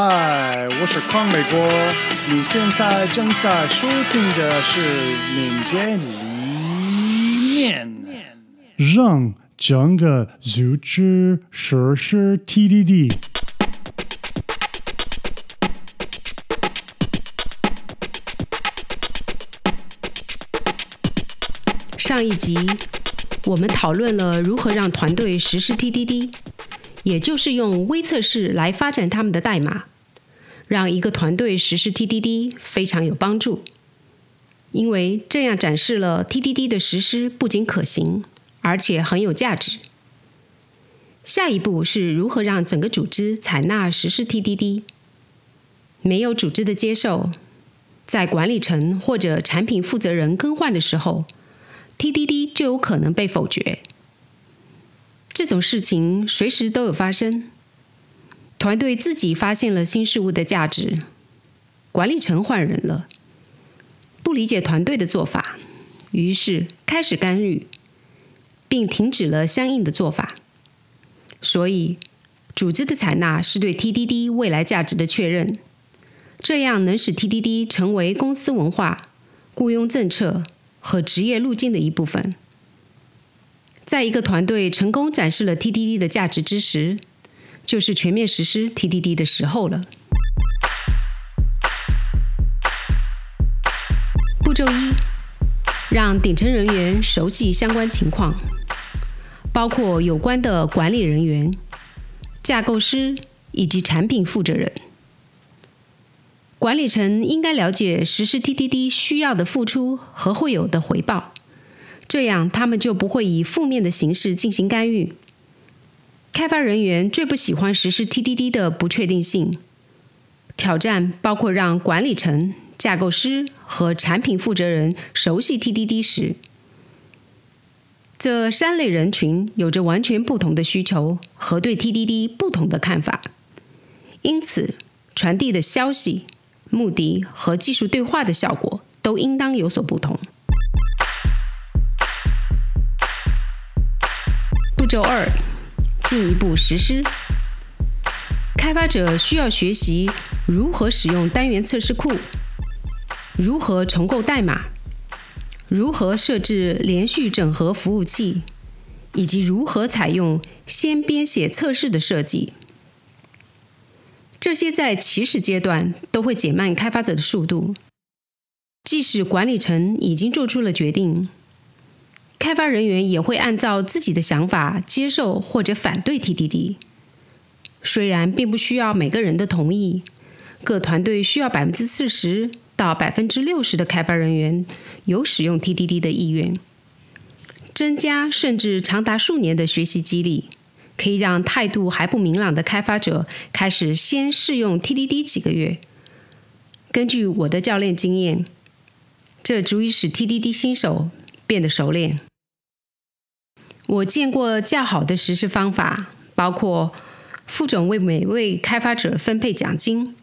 嗨，我是康美国，你现在正在收听的是民间一面，让整个组织实施 TDD。上一集我们讨论了如何让团队实施 TDD，也就是用微测试来发展他们的代码，让一个团队实施 TDD 非常有帮助，因为这样展示了 TDD 的实施不仅可行，而且很有价值。下一步是如何让整个组织采纳实施 TDD。没有组织的接受，在管理层或者产品负责人更换的时候。TDD 就有可能被否决，这种事情随时都有发生。团队自己发现了新事物的价值，管理层换人了，不理解团队的做法，于是开始干预，并停止了相应的做法。所以，组织的采纳是对 TDD 未来价值的确认，这样能使 TDD 成为公司文化、雇佣政策。和职业路径的一部分，在一个团队成功展示了 TDD 的价值之时，就是全面实施 TDD 的时候了。步骤一，让顶层人员熟悉相关情况，包括有关的管理人员、架构师以及产品负责人。管理层应该了解实施 TDD 需要的付出和会有的回报，这样他们就不会以负面的形式进行干预。开发人员最不喜欢实施 TDD 的不确定性挑战，包括让管理层、架构师和产品负责人熟悉 TDD 时，这三类人群有着完全不同的需求和对 TDD 不同的看法，因此传递的消息。目的和技术对话的效果都应当有所不同。骤二，进一步实施。开发者需要学习如何使用单元测试库，如何重构代码，如何设置连续整合服务器，以及如何采用先编写测试的设计。这些在起始阶段都会减慢开发者的速度，即使管理层已经做出了决定，开发人员也会按照自己的想法接受或者反对 TDD。虽然并不需要每个人的同意，各团队需要百分之四十到百分之六十的开发人员有使用 TDD 的意愿，增加甚至长达数年的学习激励。可以让态度还不明朗的开发者开始先试用 TDD 几个月。根据我的教练经验，这足以使 TDD 新手变得熟练。我见过较好的实施方法，包括副总为每位开发者分配奖金，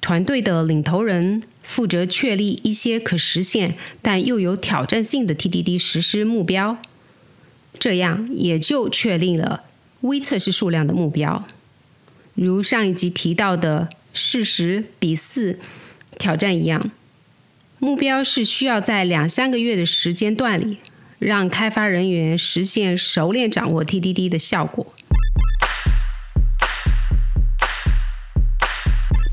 团队的领头人负责确立一些可实现但又有挑战性的 TDD 实施目标，这样也就确立了。微测试数量的目标，如上一集提到的四十比四挑战一样，目标是需要在两三个月的时间段里，让开发人员实现熟练掌握 TDD 的效果。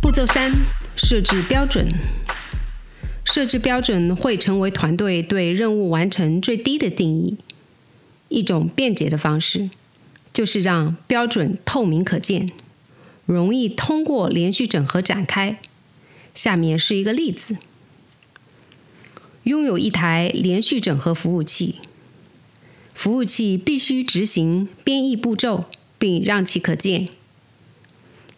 步骤三：设置标准。设置标准会成为团队对任务完成最低的定义，一种便捷的方式。就是让标准透明可见，容易通过连续整合展开。下面是一个例子：拥有一台连续整合服务器，服务器必须执行编译步骤，并让其可见；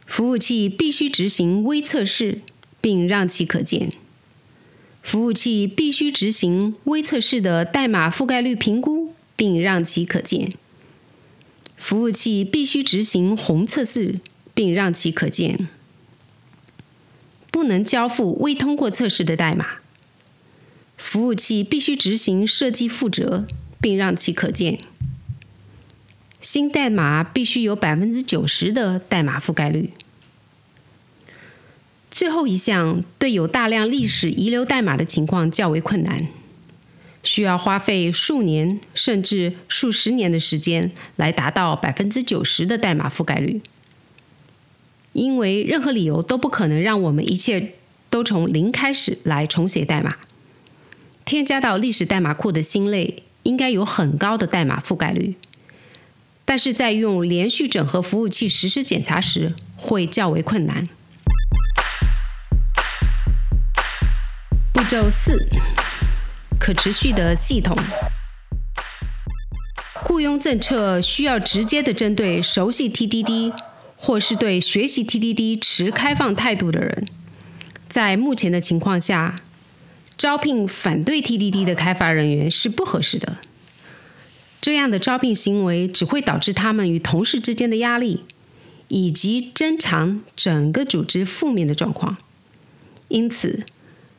服务器必须执行微测试，并让其可见；服务器必须执行微测试的代码覆盖率评估，并让其可见。服务器必须执行红测试，并让其可见。不能交付未通过测试的代码。服务器必须执行设计负责，并让其可见。新代码必须有百分之九十的代码覆盖率。最后一项对有大量历史遗留代码的情况较为困难，需要花费数年甚至数十年的时间来达到百分之九十的代码覆盖率。因为任何理由都不可能让我们一切都从零开始来重写代码。添加到历史代码库的新类应该有很高的代码覆盖率，但是在用连续整合服务器实施检查时会较为困难。步骤四：可持续的系统雇佣政策需要直接的针对熟悉 TDD 或是对学习 TDD 持开放态度的人。在目前的情况下。招聘反对 TDD 的开发人员是不合适的。这样的招聘行为只会导致他们与同事之间的压力，以及增强整个组织负面的状况。因此，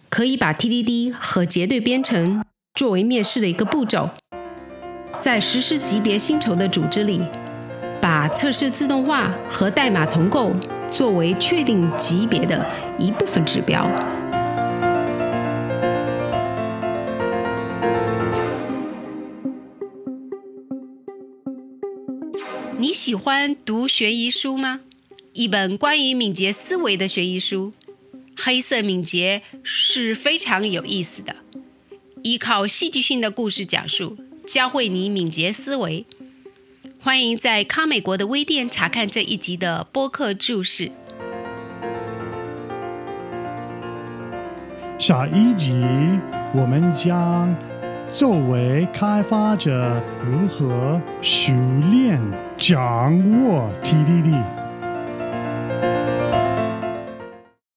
可以把 TDD 和结对编程作为面试的一个步骤。在实施级别薪酬的组织里，把测试自动化和代码重构作为确定级别的一部分指标。你喜欢读悬疑书吗？一本关于敏捷思维的悬疑书，《黑色敏捷》是非常有意思的，依靠戏剧性的故事讲述，教会你敏捷思维。欢迎在康美国的微店查看这一集的播客注释。下一集我们将。作为开发者，如何熟练掌握 TDD？